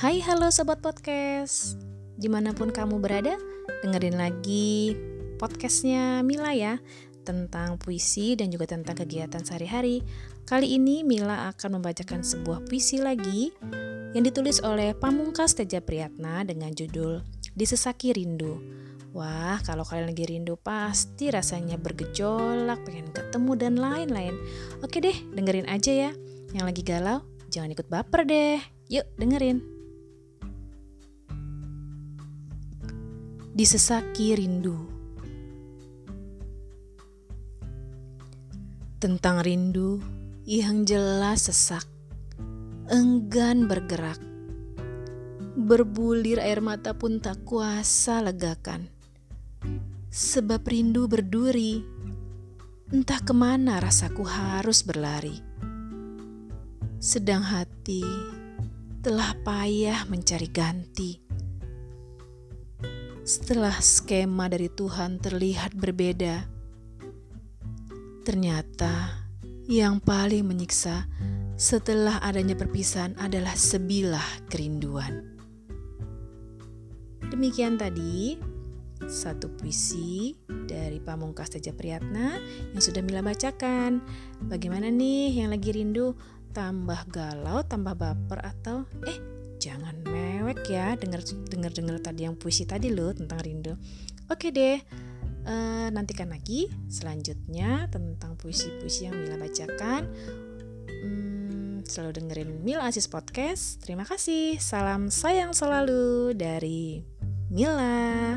halo Sobat Podcast Di mana pun kamu berada, dengerin lagi podcastnya Mila ya Tentang puisi dan juga tentang kegiatan sehari-hari Kali ini Mila akan membacakan sebuah puisi lagi Yang ditulis oleh Pamungkas Teja Priyatna dengan judul Disesaki Rindu Wah, kalau kalian lagi rindu pasti rasanya bergejolak, pengen ketemu dan lain-lain. Oke deh, dengerin aja ya. Yang lagi galau, jangan ikut baper deh. Yuk, dengerin. Disesaki rindu. Tentang rindu yang jelas sesak, enggan bergerak. Berbulir air mata pun tak kuasa legakan. Sebab rindu berduri, entah ke mana rasaku harus berlari. Sedang hati telah payah mencari ganti setelah skema dari Tuhan terlihat berbeda, ternyata yang paling menyiksa setelah adanya perpisahan adalah sebilah kerinduan. Demikian tadi satu puisi dari Pamungkas Teja Priyatna yang sudah Mila bacakan. Bagaimana nih yang lagi rindu? Tambah galau, tambah baper atau eh jangan mewek ya dengar dengar dengar tadi yang puisi tadi loh tentang rindu oke deh uh, nantikan lagi selanjutnya tentang puisi-puisi yang Mila bacakan. Hmm, selalu dengerin Mila Asis Podcast. Terima kasih. Salam sayang selalu dari Mila